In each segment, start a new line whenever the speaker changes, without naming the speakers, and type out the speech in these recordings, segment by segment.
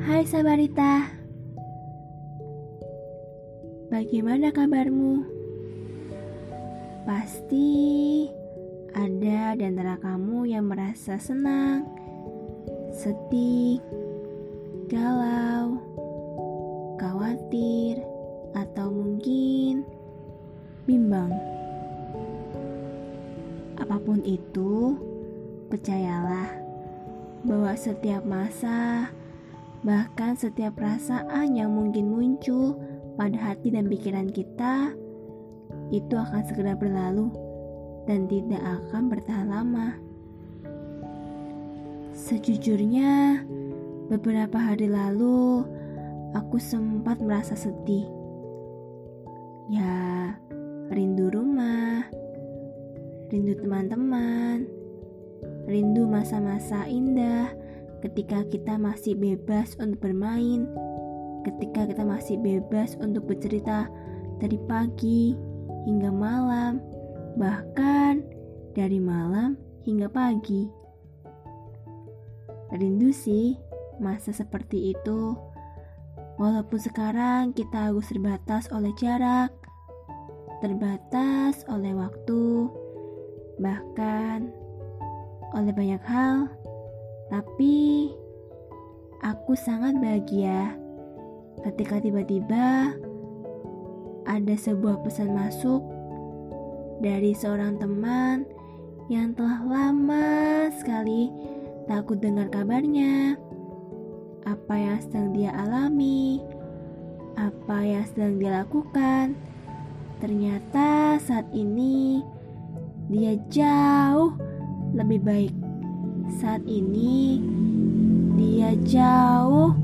Hai Sabarita Bagaimana kabarmu? Pasti ada di antara kamu yang merasa senang, sedih, galau, khawatir, atau mungkin bimbang. Apa pun itu, percayalah bahwa setiap masa, bahkan setiap perasaan yang mungkin muncul pada hati dan pikiran kita, itu akan segera berlalu dan tidak akan bertahan lama. Sejujurnya, beberapa hari lalu aku sempat merasa sedih. Ya, rindu rumah, rindu teman-teman, rindu masa-masa indah ketika kita masih bebas untuk bermain, ketika kita masih bebas untuk bercerita dari pagi hingga malam, bahkan dari malam hingga pagi. Rindu sih masa seperti itu, walaupun sekarang kita harus terbatas oleh jarak, terbatas oleh waktu, bahkan oleh banyak hal, tapi aku sangat bahagia ketika tiba-tiba ada sebuah pesan masuk dari seorang teman yang telah lama sekali takut dengar kabarnya, apa yang sedang dia alami, apa yang sedang dia lakukan. Ternyata saat ini dia jauh lebih baik. Saat ini dia jauh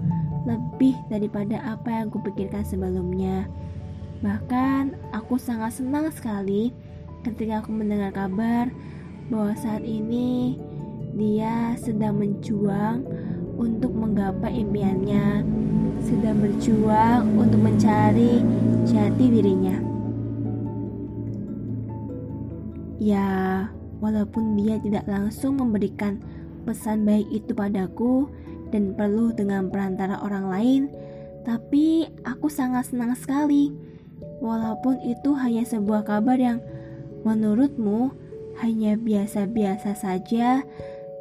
lebih daripada apa yang kupikirkan sebelumnya. Bahkan aku sangat senang sekali ketika aku mendengar kabar bahwa saat ini dia sedang menjuang untuk menggapai impiannya, sedang berjuang untuk mencari jati dirinya. Ya, walaupun dia tidak langsung memberikan pesan baik itu padaku dan perlu dengan perantara orang lain, tapi aku sangat senang sekali. Walaupun itu hanya sebuah kabar yang menurutmu hanya biasa-biasa saja,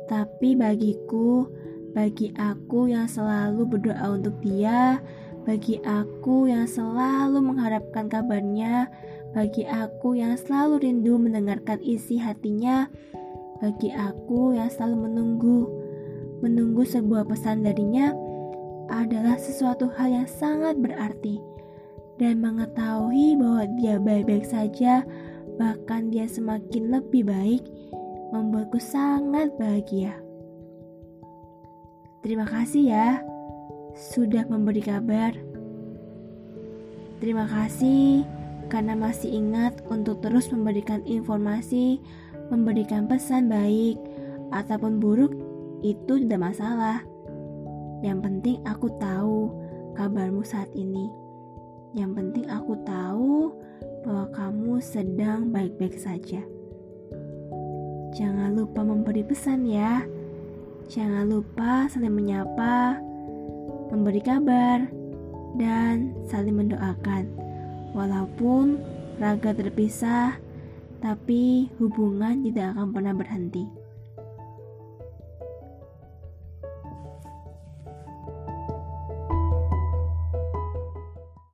tapi bagiku, bagi aku yang selalu berdoa untuk dia, bagi aku yang selalu mengharapkan kabarnya, bagi aku yang selalu rindu mendengarkan isi hatinya, bagi aku yang selalu menunggu, menunggu sebuah pesan darinya adalah sesuatu hal yang sangat berarti. Dan mengetahui bahwa dia baik-baik saja, bahkan dia semakin lebih baik, membuatku sangat bahagia. Terima kasih ya, sudah memberi kabar. Terima kasih karena masih ingat untuk terus memberikan informasi, memberikan pesan baik ataupun buruk itu tidak masalah. Yang penting aku tahu kabarmu saat ini. Yang penting aku tahu bahwa kamu sedang baik-baik saja. Jangan lupa memberi pesan ya. Jangan lupa saling menyapa, memberi kabar, dan saling mendoakan. Walaupun raga terpisah, tapi hubungan tidak akan pernah berhenti.